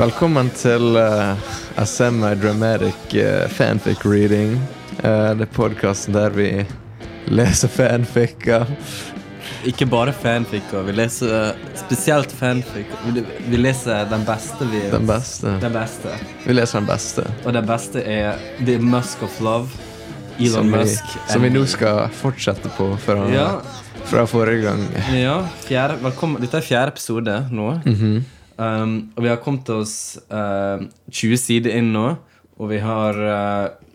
Velkommen til uh, A Semi-Dramatic uh, Fanfic Reading. Uh, det er podkasten der vi leser fanficker. Ikke bare fanficker. Vi leser spesielt fanficker. Vi, vi leser den beste. Vi, Den beste. Den beste. Vi leser den beste. Og den beste er The Musk of Love. Elon Som vi, Musk. som vi nå skal fortsette på fra, Ja, fra forrige gang. ja fjerde, velkommen. Dette er fjerde episode nå. Mhm. Um, og vi har kommet oss uh, 20 sider inn nå. Og vi har uh,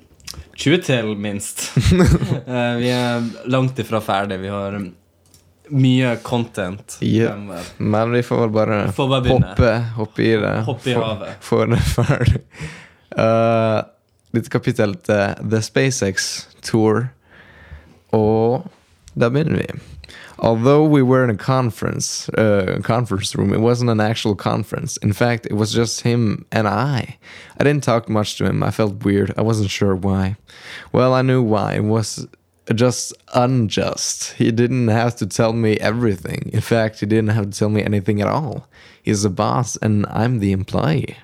20 til, minst. Uh, vi er langt ifra ferdig. Vi har mye content. Yeah. Men vi får vel bare Får bare hoppe, hoppe i det. Hoppe i havet. Få det ferdig. Uh, litt kapittel til The SpaceX Tour. Og begynner vi. Although we were in a conference uh, conference room, it wasn't an actual conference. In fact, it was just him and I. I didn't talk much to him. I felt weird. I wasn't sure why. Well, I knew why. It was just unjust. He didn't have to tell me everything. In fact, he didn't have to tell me anything at all. He's the boss and I'm the employee.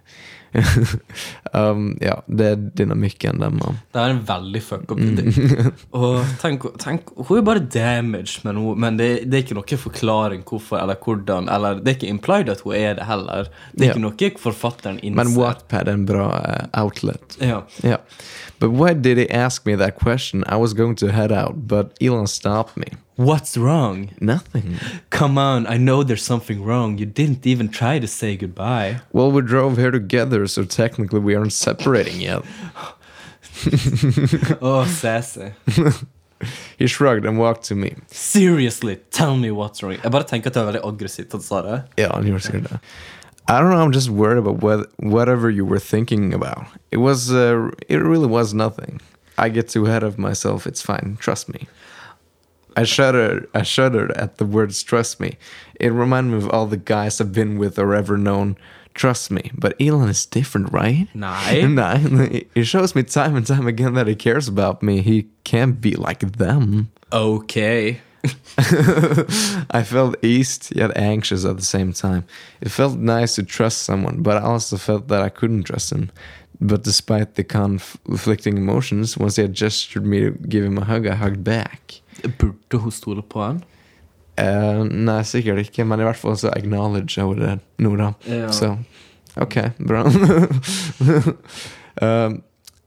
um, ja, det er dynamikken der, mann. Det er en veldig fuck up. Mm. Og tenk, tenk, hun er bare damaged, men, hun, men det, det er ikke noe forklaring hvorfor eller hvordan. Eller det er ikke implied at hun er det heller. Det er yeah. ikke noe forfatteren innser. Men Wattpad er en bra uh, outlet. Ja. Yeah. But why did he ask me that question? I was going to head out, but Elon stopped me. What's wrong? Nothing. Come on, I know there's something wrong. You didn't even try to say goodbye. Well, we drove here together, so technically we aren't separating yet. oh, sassy. He shrugged and walked to me. Seriously, tell me what's wrong. Jeg bare tenker at det veldig aggressivt at han sa det. Yeah, on your side. I don't know. I'm just worried about what, whatever you were thinking about. It was. Uh, it really was nothing. I get too ahead of myself. It's fine. Trust me. I shudder. I shuddered at the words "trust me." It reminded me of all the guys I've been with or ever known. Trust me, but Elon is different, right? Nei. Nah, eh? he shows me time and time again that he cares about me. He can't be like them. Ok. I felt eased yet anxious at the same time. It felt nice to trust someone, but I also felt that I couldn't trust him. But despite the conflicting emotions, once he had gestured me to give him a hug, I hugged back. Burde hun stole på han? Eh, nei, sikkert ikke, men i hvert fall så acknowledge over det nå, da. Ja. Så ok, bra. um,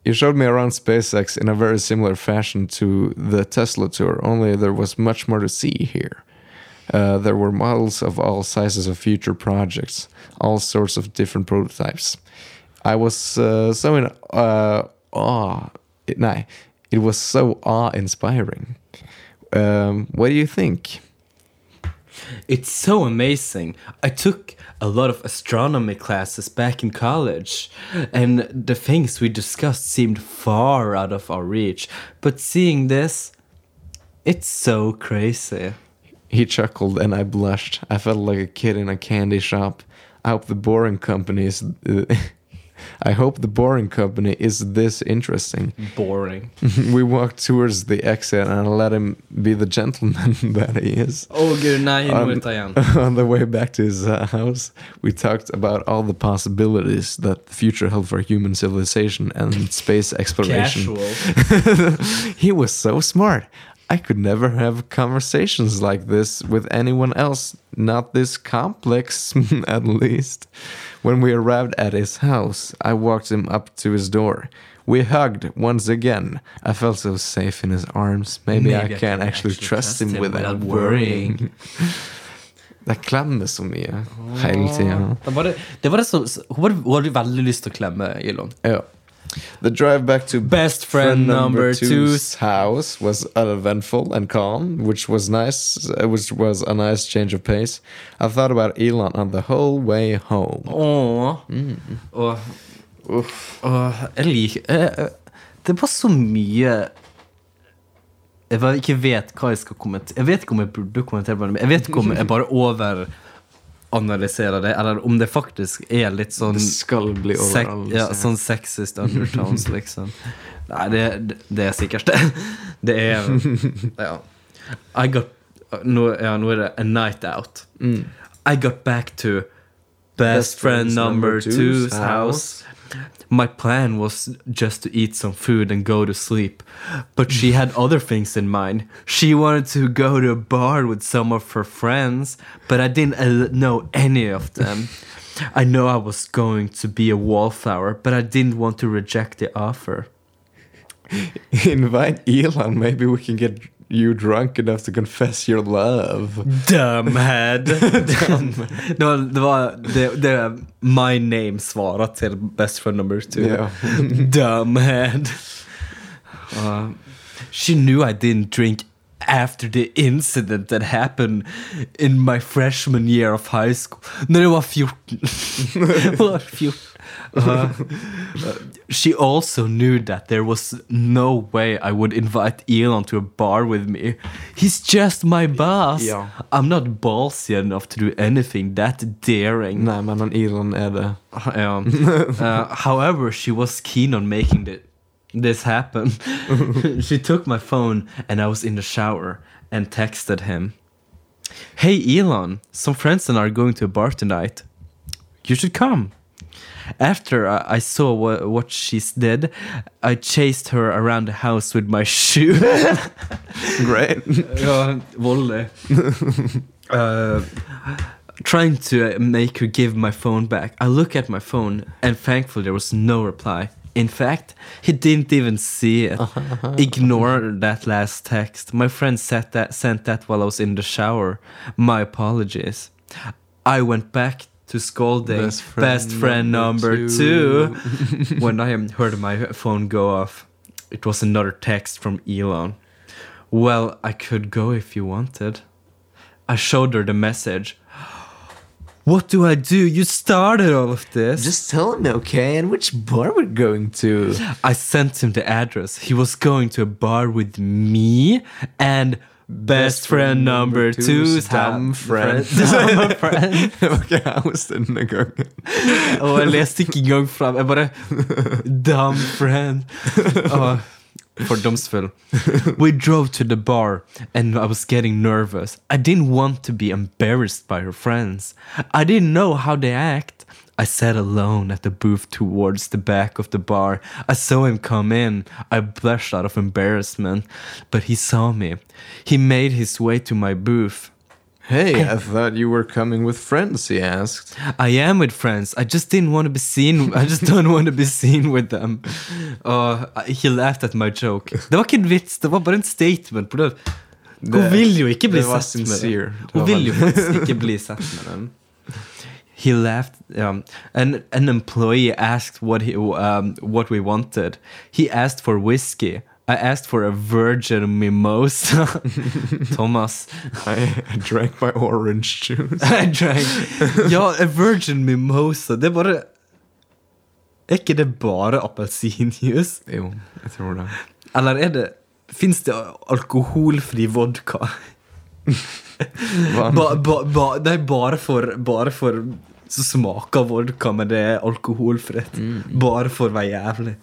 you showed me around SpaceX in a very similar fashion to the Tesla tour, only there was much more to see here. Uh, there were models of all sizes of future projects, all sorts of different prototypes. I was uh, so in uh, awe. It, nah, it was so awe-inspiring. Um, what do you think? It's so amazing. I took a lot of astronomy classes back in college, and the things we discussed seemed far out of our reach. But seeing this, it's so crazy. He chuckled and I blushed. I felt like a kid in a candy shop. I hope the boring company is. I hope the boring company is this interesting. Boring. we walked towards the exit and let him be the gentleman that he is. Å gud, nei, nå må jeg ta igjen. On the way back to his uh, house, we talked about all the possibilities that the future held for human civilization and space exploration. Casual. he was so smart. I could never have conversations like this with anyone else, not this complex, at least. When we arrived at his house, I walked him up to his door. We hugged once again. I felt so safe in his arms. Maybe, I can actually trust him without worrying. Det klemmer så mye hele tida. Det var det, det, var det som Hun hadde, hun hadde veldig lyst til å klemme Elon. Ja. The drive back to Best friend number two's house was uneventful and calm, which was nice. uh, Which was a nice change of pace. I thought about Elon on the whole way home. Åh. Og, og jeg liker Det var så mye Jeg bare ikke vet hva jeg skal kommentere. Jeg vet ikke om jeg burde kommentere men jeg vet ikke om jeg bare overanalyserer det, eller om det faktisk er litt sånn Det skal bli sek, ja, sånn sexist undertones, liksom. Nei, det, det, er sikkert det. Det er Ja. I got nå, ja, nå er det A Night Out. I got back to best friend number two's house. My plan was just to eat some food and go to sleep, but she had other things in mind. She wanted to go to a bar with some of her friends, but I didn't uh, know any of them. I know I was going to be a wallflower, but I didn't want to reject the offer. Invite Elon. Maybe we can get you drunk enough to confess your love. Dumhead. det var, det, var det, det My name svarade till best friend number two. Yeah. Dumhead. Uh, she knew I didn't drink after the incident that happened in my freshman year of high school. När jag var 14. 14. Uh, she also knew that there was no way I would invite Elon to a bar with me. He's just my boss. Ja. I'm not ballsy enough to do anything that daring. Nej, men Elon är det. Um, uh, however, she was keen on making the, this happen. she took my phone and I was in the shower and texted him Hey Elon, some friends and I are going to a bar tonight. You should come. After I I saw what, what she did, I chased her around the house with my shoe. Great. ja, volley. uh, trying to make her give my phone back. I look at my phone, and thankfully there was no reply. In fact, he didn't even see it. Ignore that last text. My friend sent that, sent that while I was in the shower. My apologies. I went back to scolding Best best friend friend, number number, two. two. when I heard my phone go off, it was another text from Elon. Well, I could go if you wanted. I showed her the message. What do I do? You started all of this. Just tell him, okay, and which bar we're going to. I sent him the address. He was going to a bar with me and best, friend number two's dumb friend. Dumb friend. det var kaos den här gången. Og jeg leste ikke engang fram. Jeg bare Dumb friend. Åh, fordomsfull. We drove to the bar, and I was getting nervous. I didn't want to be embarrassed by her friends. I didn't know how they act. I sat alone at the booth towards the back of the bar. I saw him come in. I blushed out of embarrassment, but he saw me. He made his way to my booth. Hey, I thought you were coming with friends, he asked. I am with friends. I just didn't want to be seen. I just don't want to be seen with them. Uh, he laughed at my joke. Det var ikke en vits, det var bare en statement. På det. Hun vil jo ikke bli sett med sincere. den. Hun vil jo faktisk ikke bli sett med den. He left. Um, and an employee asked what he um, what we wanted. He asked for whiskey. I asked for a virgin mimosa. Thomas. I, I drank my orange juice. I drank Ja, a virgin mimosa. Det er bare Er ikke det bare appelsinjuice? jo, jeg tror det. Eller er det Fins det alkoholfri vodka? Ba, ba, er bare for Bare for så smaker vodka, men det er alkoholfritt. Bare for å være jævlig.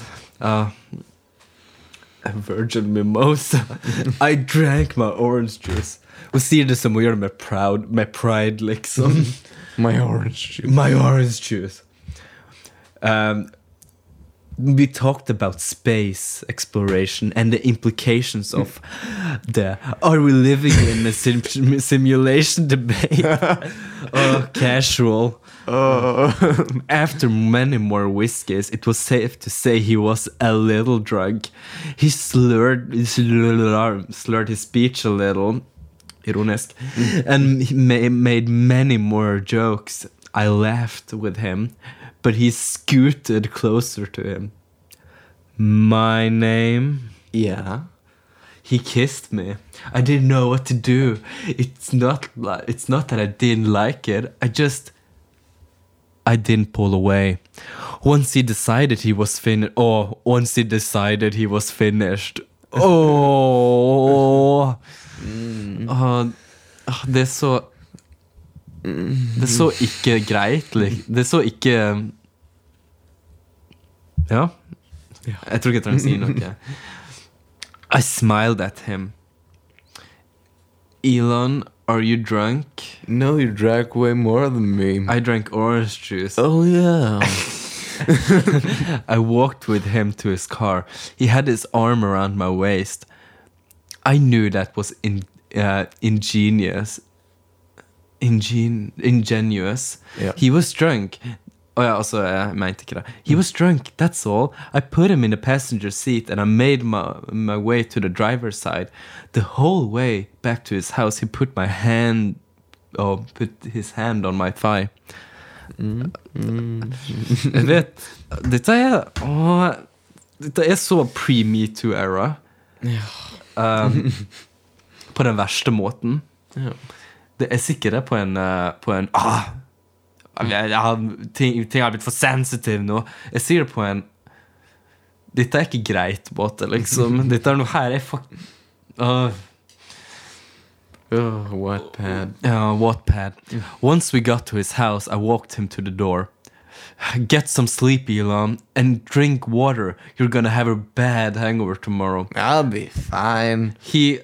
A virgin mimosa. I drank my orange juice. Hun sier det som hun gjør det med, proud, med pride, liksom. My orange juice. My orange juice. Um, we talked about space exploration and the implications mm. of the are we living in a sim- simulation debate? oh, casual. Oh. After many more whiskeys, it was safe to say he was a little drunk. He slurred, slurred, slurred his speech a little, ironisk, mm. and he ma- made many more jokes. I laughed with him, but he scooted closer to him. My name? yeah. He kissed me. I didn't know what to do. It's not like it's not that I didn't like it. I just I didn't pull away. Once he decided he was finished. Oh, once he decided he was finished. Oh. Ah, ah, det er så Det så ikke greit. Det så ikke Ja. Jeg tror ikke jeg trenger å si noe. I smiled at him. Elon, Are you drunk? No, you drank way more than me. I drank orange juice. oh yeah. I walked with him to his car. He had his arm around my waist. I knew that was in, uh, ingenious. Ingen, ingenuous. Yeah. He was drunk. Oh ja, altså, jeg mente ikke det. He was drunk, that's all. I put him in the passenger seat and I made my, my way to the driver's side. The whole way back to his house, he put my hand, oh, put his hand on my thigh. Jeg vet Dette er åh, Dette er så pre-metoo-era. Um, på den verste måten. Ja. Det er sikkert på en, eh, på en ah, jeg, jeg ting, ting har blitt for sensitive nå. Jeg sier det på en Dette er ikke greit måte, liksom. Dette er noe her er fuck... Åh. Oh, Wattpad. Yeah, Wattpad. Once we got to his house, I walked him to the door. Get some sleep, Elon, and drink water. You're gonna have a bad hangover tomorrow. I'll be fine. He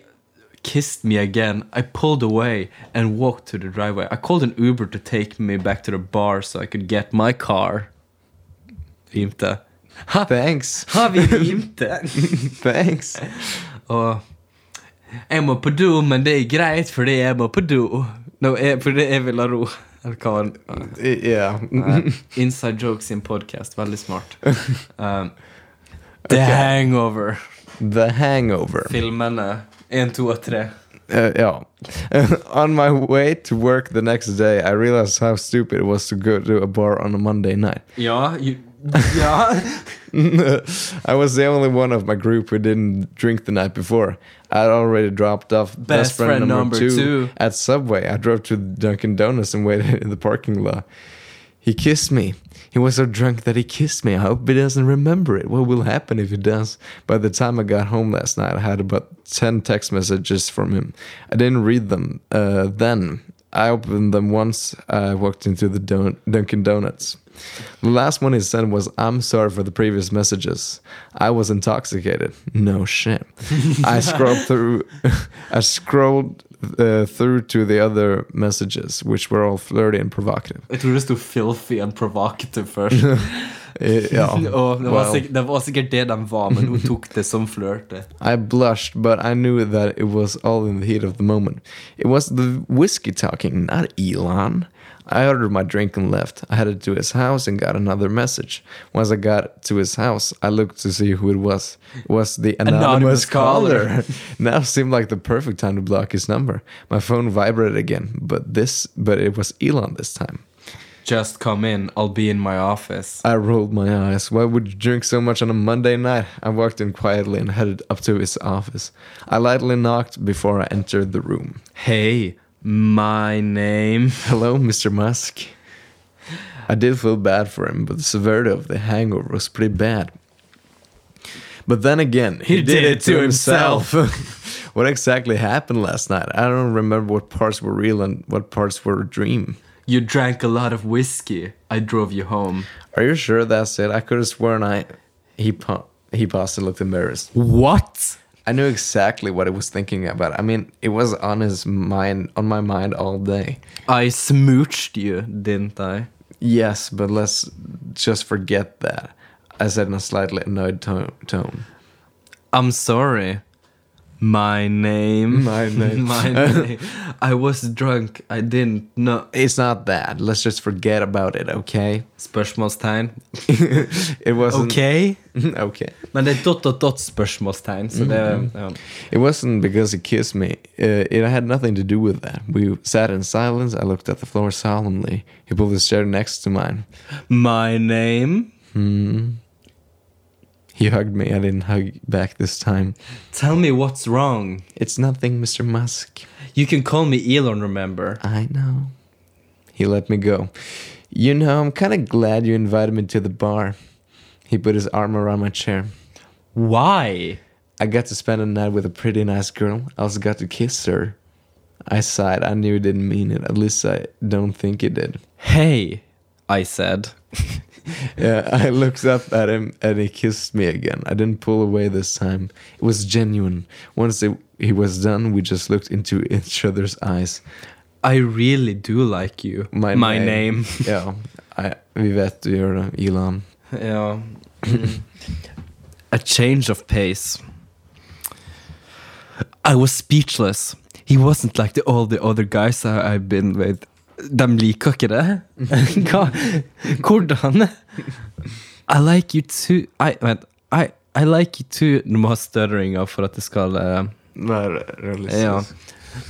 kissed me again. I pulled away and walked to the driveway. I called an Uber to take me back to the bar so I could get my car. Rimte. Ha, Thanks. har vi rimte? Thanks. Og jeg må på do, men det er greit fordi jeg må på do. No, jeg, fordi jeg vil ha ro. Eller hva var det? Yeah. Inside jokes in podcast. Veldig smart. Um, The Hangover. The Hangover. Filmene 1, 2 og 3. Uh, yeah. on my way to work the next day, I realized how stupid it was to go to a bar on a Monday night. Yeah, ju, ja. I was the only one of my group who didn't drink the night before. I'd already dropped off best, friend, number, two, at Subway. I drove to Dunkin' Donuts and waited in the parking lot. He kissed me. He was so drunk that he kissed me. I hope he doesn't remember it. What will happen if he does? By the time I got home last night, I had about 10 text messages from him. I didn't read them uh, then. I opened them once I walked into the Don- Dunkin' Donuts. The last one he sent was, I'm sorry for the previous messages. I was intoxicated. No shit. I scrolled through, I scrolled uh, through to the other messages, which were all flirty and provocative. Jeg tror det sto 'filthy and provocative' først. Ja. Og det var, Well. sikkert, det var sikkert det de var, men hun tok det som flørte. I blushed, but I knew that it was all in the heat of the moment. It was the whiskey talking, not Elon. I ordered my drink and left. I headed to his house and got another message. Once I got to his house, I looked to see who it was. It was the anonymous, Anonymous caller. caller. now seemed like the perfect time to block his number. My phone vibrated again, but this, but it was Elon this time. Just come in, I'll be in my office. I rolled my eyes. Why would you drink so much on a Monday night? I walked in quietly and headed up to his office. I lightly knocked before I entered the room. Hey, my name. Hello, Mr. Musk. I did feel bad for him, but the severity of the hangover was pretty bad. But then again, he, did, it to himself. what exactly happened last night? I don't remember what parts were real and what parts were a dream. You drank a lot of whiskey. I drove you home. Are you sure that's it? I could have sworn I. He pa- he paused and looked embarrassed. What? I knew exactly what he was thinking about. I mean, it was on his mind, on my mind all day. I smooched you, didn't I? Yes, but let's just forget that. I said in a slightly annoyed to- tone. I'm sorry. My name. My name. my name. I was drunk. I didn't know. It's not that. Let's just forget about it, okay? Spørsmålstegn. it wasn't Ok. okay. Men det er dot, dot, dot spørsmålstegn, så det ja. It wasn't because he kissed me. Uh, it had nothing to do with that. We sat in silence. I looked at the floor solemnly. He pulled his chair next to mine. My name. He hugged me. I didn't hug back this time. Tell me what's wrong. It's nothing, Mr. Musk. You can call me Elon, remember? I know. He let me go. You know, I'm kind of glad you invited me to the bar. He put his arm around my chair. Why? I got to spend a night with a pretty nice girl. I also got to kiss her. I sighed. I knew he didn't mean it. At least I don't think he did. Hey, I said. Yeah, I looked up at him and he kissed me again. I didn't pull away this time. It was genuine. Once it, he was done, we just looked into each other's eyes. I really do like you. My name. ja, I, vi vet du det, Elon. Ja. Mm. A change of pace. I was speechless. He wasn't like the, all the other guys I, I've been with. De liker ikke det. Hva? Hvordan? I like you too I, vent. I, I like you too Du må ha stutteringa for at det skal uh, Vær realistisk. Ja.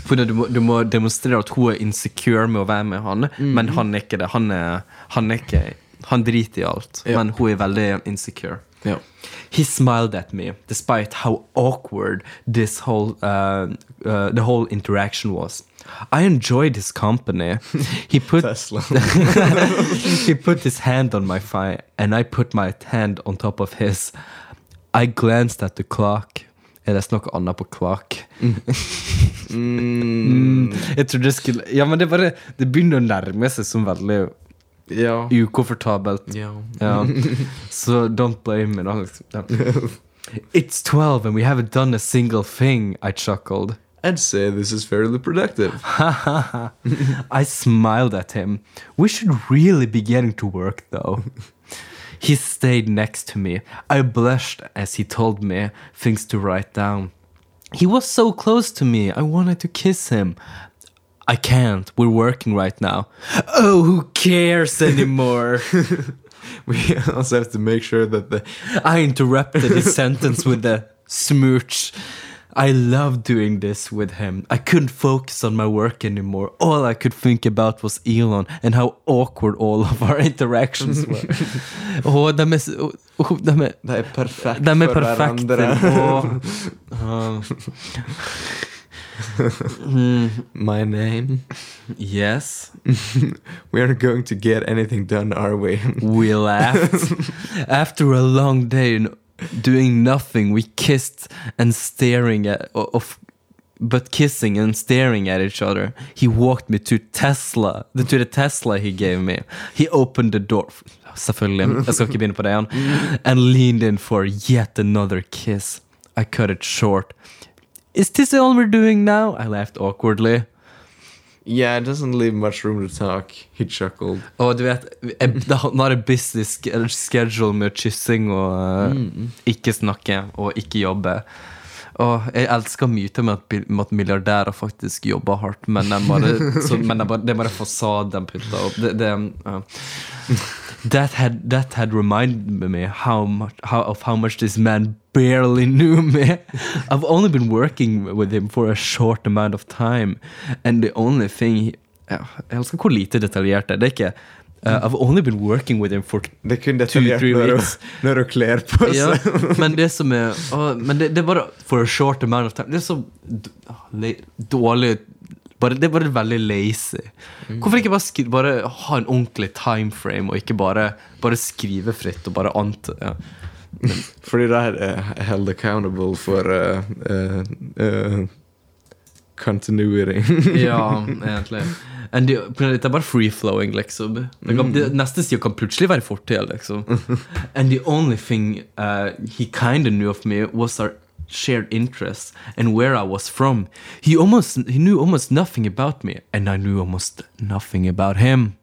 For du må, du må demonstrere at hun er insecure med å være med han, men han er ikke det. Han, er, han, er ikke, han driter i alt, Ja. men hun er veldig insecure. Ja. He smiled at me, despite how awkward this whole uh, uh, the whole interaction was. I enjoyed his company. He put he put his hand on my thigh, and I put my hand on top of his. I glanced at the clock. Er det noe annet på clock? Mm. Jeg trodde det skulle Ja, men det bare Det begynner å nærme seg som veldig ja. ukomfortabelt. ja. Ja. So don't blame me. It's 12 and we haven't done a single thing, I chuckled. I'd say this is fairly productive. I smiled at him. We should really be getting to work, though. he stayed next to me. I blushed as he told me things to write down. He was so close to me. I wanted to kiss him. I can't. We're working right now. Oh, who cares anymore? We also have to make sure that the I interrupted his sentence with a smooch. I love doing this with him. I couldn't focus on my work anymore. All I could think about was Elon and how awkward all of our interactions were. Åh, de er, så- åh, de er, Det er perfekt de er for perfekte. hverandre. Åh. My name. yes, We aren't going to get anything done, are we? we laughed. After a long day n- doing nothing, we kissed and staring at of but kissing and staring at each other. He walked me to Tesla, to the Tesla he gave me. He opened the door. Selvfølgelig, jeg skal ikke begynne på det igjen. And leaned in for yet another kiss. I cut it short. Is this all we're doing now? I laughed awkwardly. Yeah, it doesn't leave much room to talk. He chuckled. Og du vet, det har en busy schedule med kyssing og mm. ikke snakke og ikke jobbe. Og jeg elsker myter med at, med at milliardærer faktisk jobber hardt, men, det, er bare, det er bare fasade de putter opp. Det, det, uh, that, had, that had reminded me how much, how, of how much this man barely knew me. I've only been working with him for a short amount of time, and the only thing he, Jeg elsker hvor lite detaljert det er. Ikke uh, I've only been working with him for Det er kun detaljert two, når, du, når du kler på ja. Men det som er uh, Men det, det er bare for a short amount of time. Det er så dårlig bare, Det er bare veldig lazy. Hvorfor ikke bare, bare ha en ordentlig timeframe, og ikke bare, bare skrive fritt og bare anta ja. Fordi det er held accountable for uh, uh, uh, continuity. Ja, egentlig. And det, det er bare free-flowing, liksom. Det kan, det, neste side kan plutselig være fortid, liksom. And the only thing uh, he kind of knew of me was our shared interests and where I was from. He almost he knew almost nothing about me, and I knew almost nothing about him.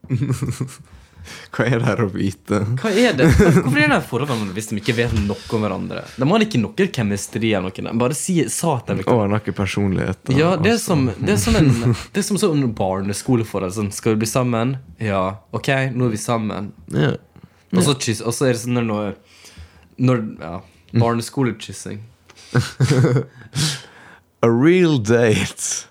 Hva er det her å vite? Hva er det? Hvorfor er det et forhold hvis de ikke vet noe om hverandre? De har ikke noe kjemisteri eller noe. Bare si, sa at de ikke Og ikke personlighet. da. Ja, det er som, det er som en Det er som sånn barneskoleforhold. Sånn, skal vi bli sammen? Ja. Ok, nå er vi sammen. Ja. Og så kyss, og så er det sånn når noe Når Ja. Barneskolekyssing. A real date.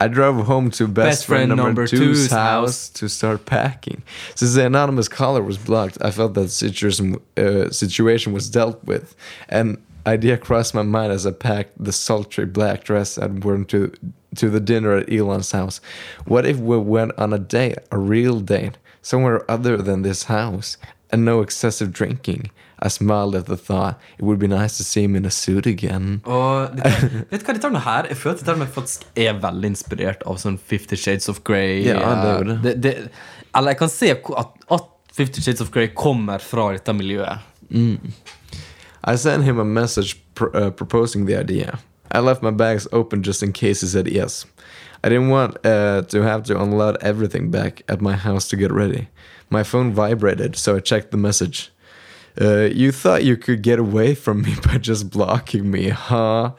I drove home to best, Best friend friend, number, two's two's house to start packing. Since the anonymous caller was blocked, I felt that situation, uh, situation was dealt with. An idea crossed my mind as I packed the sultry black dress I'd worn to to the dinner at Elon's house. What if we went on a date, a real date, somewhere other than this house, and no excessive drinking? I smiled at the thought. It would be nice to see him in a suit again. Og dette, vet du hva dette med her Jeg føler at dette med faktisk er veldig inspirert av sånn Fifty Shades of Grey. Ja, det er eh, det. det, Eller jeg kan se at, at Fifty Shades of Grey kommer fra dette miljøet. I sent him a message pr- uh, proposing the idea. I left my bags open just in case he said yes. I didn't want uh, to have to unload everything back at my house to get ready. My phone vibrated, so I checked the message. Uh, you thought you could get away from me by just blocking me, huh?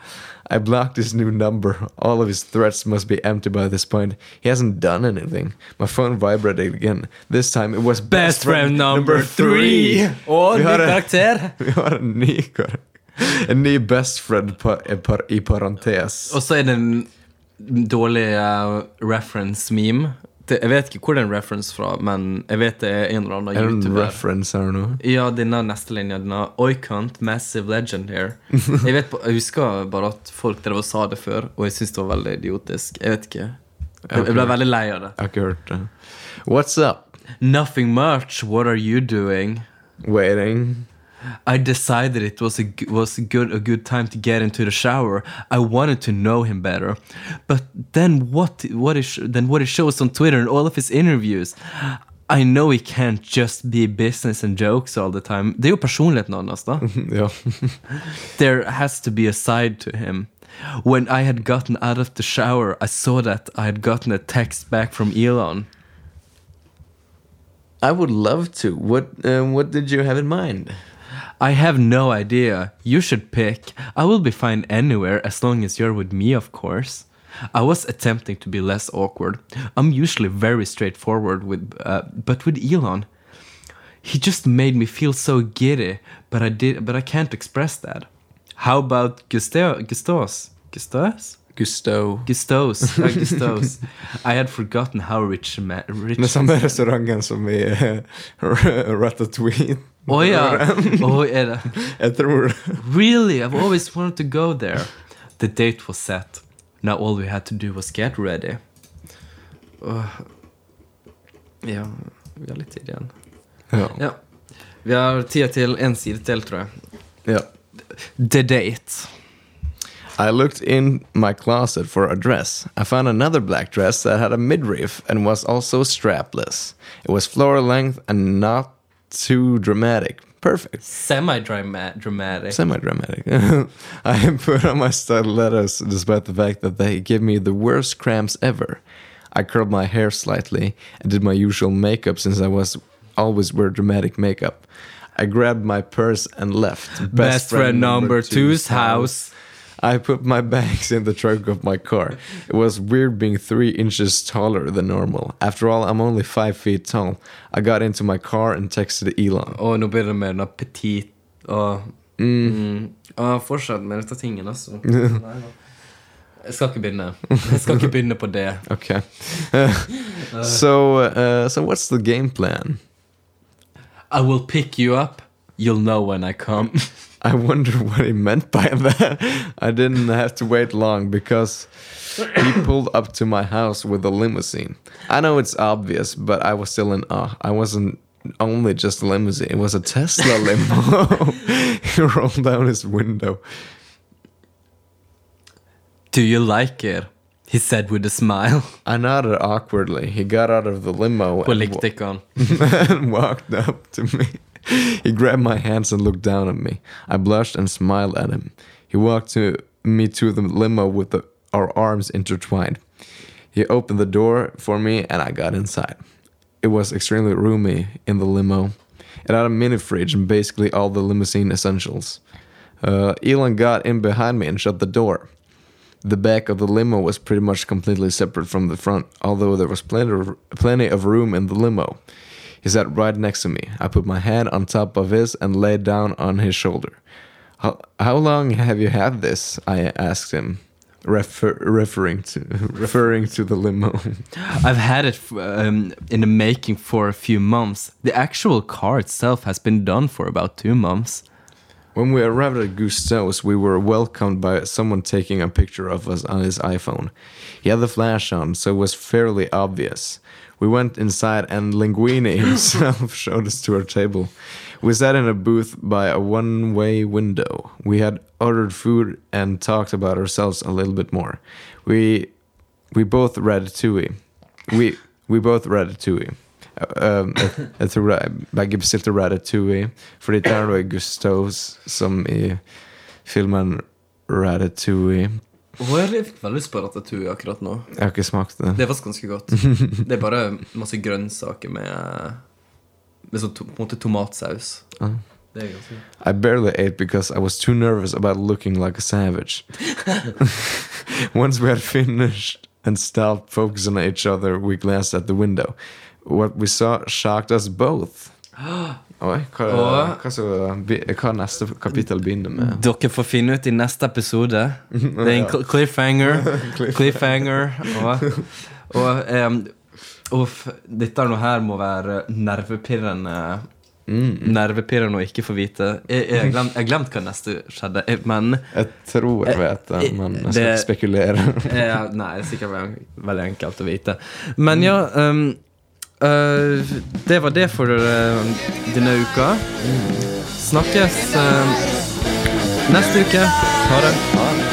I blocked his new number. All of his threats must be empty by this point. He hasn't done anything. My phone vibrated again. This time it was Best friend number three! Og Vi ny karakter. Vi har en ny. En ny best friend pa, par, i parentes. Og så er det en dårlig eh, reference-meme. Det- Jeg vet ikke hvor det er en reference fra, men jeg vet det er en eller annen Er det en reference her nå? Ja, denne neste linja. Denne Oikant, massive legend here. Jeg, vet, jeg husker bare at folk drev og sa det før, og jeg syntes det var veldig idiotisk. Jeg vet ikke. Jeg, jeg ble veldig lei av det. Jeg har ikke hørt det. What's up? Nothing much. What are you doing? Waiting. I decided it was a g- was a good a good time to get into the shower. I wanted to know him better, but then what what is then what he shows on Twitter and all of his interviews. I know he can't just be business and jokes all the time. Det er jo personligheten hans, da. ja. There has to be a side to him. When I had gotten out of the shower, I saw that I had gotten a text back from Elon. I would love to. What um, What did you have in mind? I have no idea. You should pick. I will be fine anywhere as long as you're with me, of course. I was attempting to be less awkward. I'm usually very straightforward with, uh, but with Elon, he just made me feel so giddy. But I did, but I can't express that. How about Gusto? Gustos? Gustos? Gusto. Gustos. Ja, Gustos. I had forgotten how rich ma- rich. Den samme restauranten som i uh, Ratatouille. Oh ja. Oh, er det? Jeg tror Really? I've always wanted to go there. The date was set. Now all we had to do was get ready. Åh. ja, vi har litt tid igjen. Ja. Ja. Vi har tid til en side til, tror jeg. ja. The date. I looked in my closet for a dress. I found another black dress that had a midriff and was also strapless. It was floor length and not too dramatic. Perfect. Semi-dramatic. Semi dramatic. I put on my stilettos despite the fact that they give me the worst cramps ever. I curled my hair slightly and did my usual makeup since I was always wear dramatic makeup. I grabbed my purse and left. Best, friend number two's house. I put my bags in the trunk of my car. It was weird being three inches taller than normal. After all, I'm only five feet tall. I got into my car and texted Elon. Og nå blir det mer noe petit og mm. Og fortsatt med dette tingen, altså. Nei da. Jeg skal ikke begynne. Jeg skal ikke begynne på det. Okay. so, uh, so what's the game plan? I will pick you up. You'll know when I come. I wonder what he meant by that. I didn't have to wait long because he pulled up to my house with a limousine. I know it's obvious, but I was still in awe. I wasn't only just a limousine, it was a Tesla limo. he rolled down his window. Do you like it? He said with a smile. I nodded awkwardly. He got out of the limo and, and walked up to me. He grabbed my hands and looked down at me. I blushed and smiled at him. He walked to me to the limo with the, our arms intertwined. He opened the door for me and I got inside. It was extremely roomy in the limo. It had a mini fridge and basically all the limousine essentials. Uh, Elon got in behind me and shut the door. The back of the limo was pretty much completely separate from the front, although there was plenty of, plenty of room in the limo. He sat right next to me. I put my hand on top of his and laid down on his shoulder. How, how long have you had this? I asked him, refer, referring to referring to the limo. I've had it um, in the making for a few months. The actual car itself has been done for about two months. when we arrived at Gusto's, we were welcomed by someone taking a picture of us on his iPhone. He had the flash on, so it was fairly obvious. We went inside, and Linguini himself showed us to our table. We sat in a booth by a one way window. We had ordered food and talked about ourselves a little bit more. We we both read Tui. We we both read Tui. Um, jeg, jeg tror det, begge bestilte Ratatouille. Fordi der var Gustavs, som i filmen Ratatouille. Åh, jeg fikk veldig lyst på ratatouille akkurat nå. Jeg har ikke smakt det. Det er faktisk ganske godt. Det er bare masse grønnsaker med Med sånn på en måte tomatsaus. Ah. Det er ganske. I barely ate because I was too nervous about looking like a savage. Once we had finished and stopped focusing on each other, we glanced at the window. What we saw shocked us both. Oi, hva, og, hva, så, hva neste kapittel begynner med? Dere får finne ut i neste episode. Det er en cliffhanger. cliffhanger. Og, og um, uff, dette nå her må være nervepirrende. Nervepirrende å ikke få vite. Jeg har glemt, glemt hva neste skjedde, jeg- men Jeg tror jeg vet det, men jeg skal Det- ikke spekulere. Ja, nei, det er sikkert veldig enkelt å vite. Men ja um, øh, Det var det for uh, denne uka. Snakkes uh, neste uke. Ha det.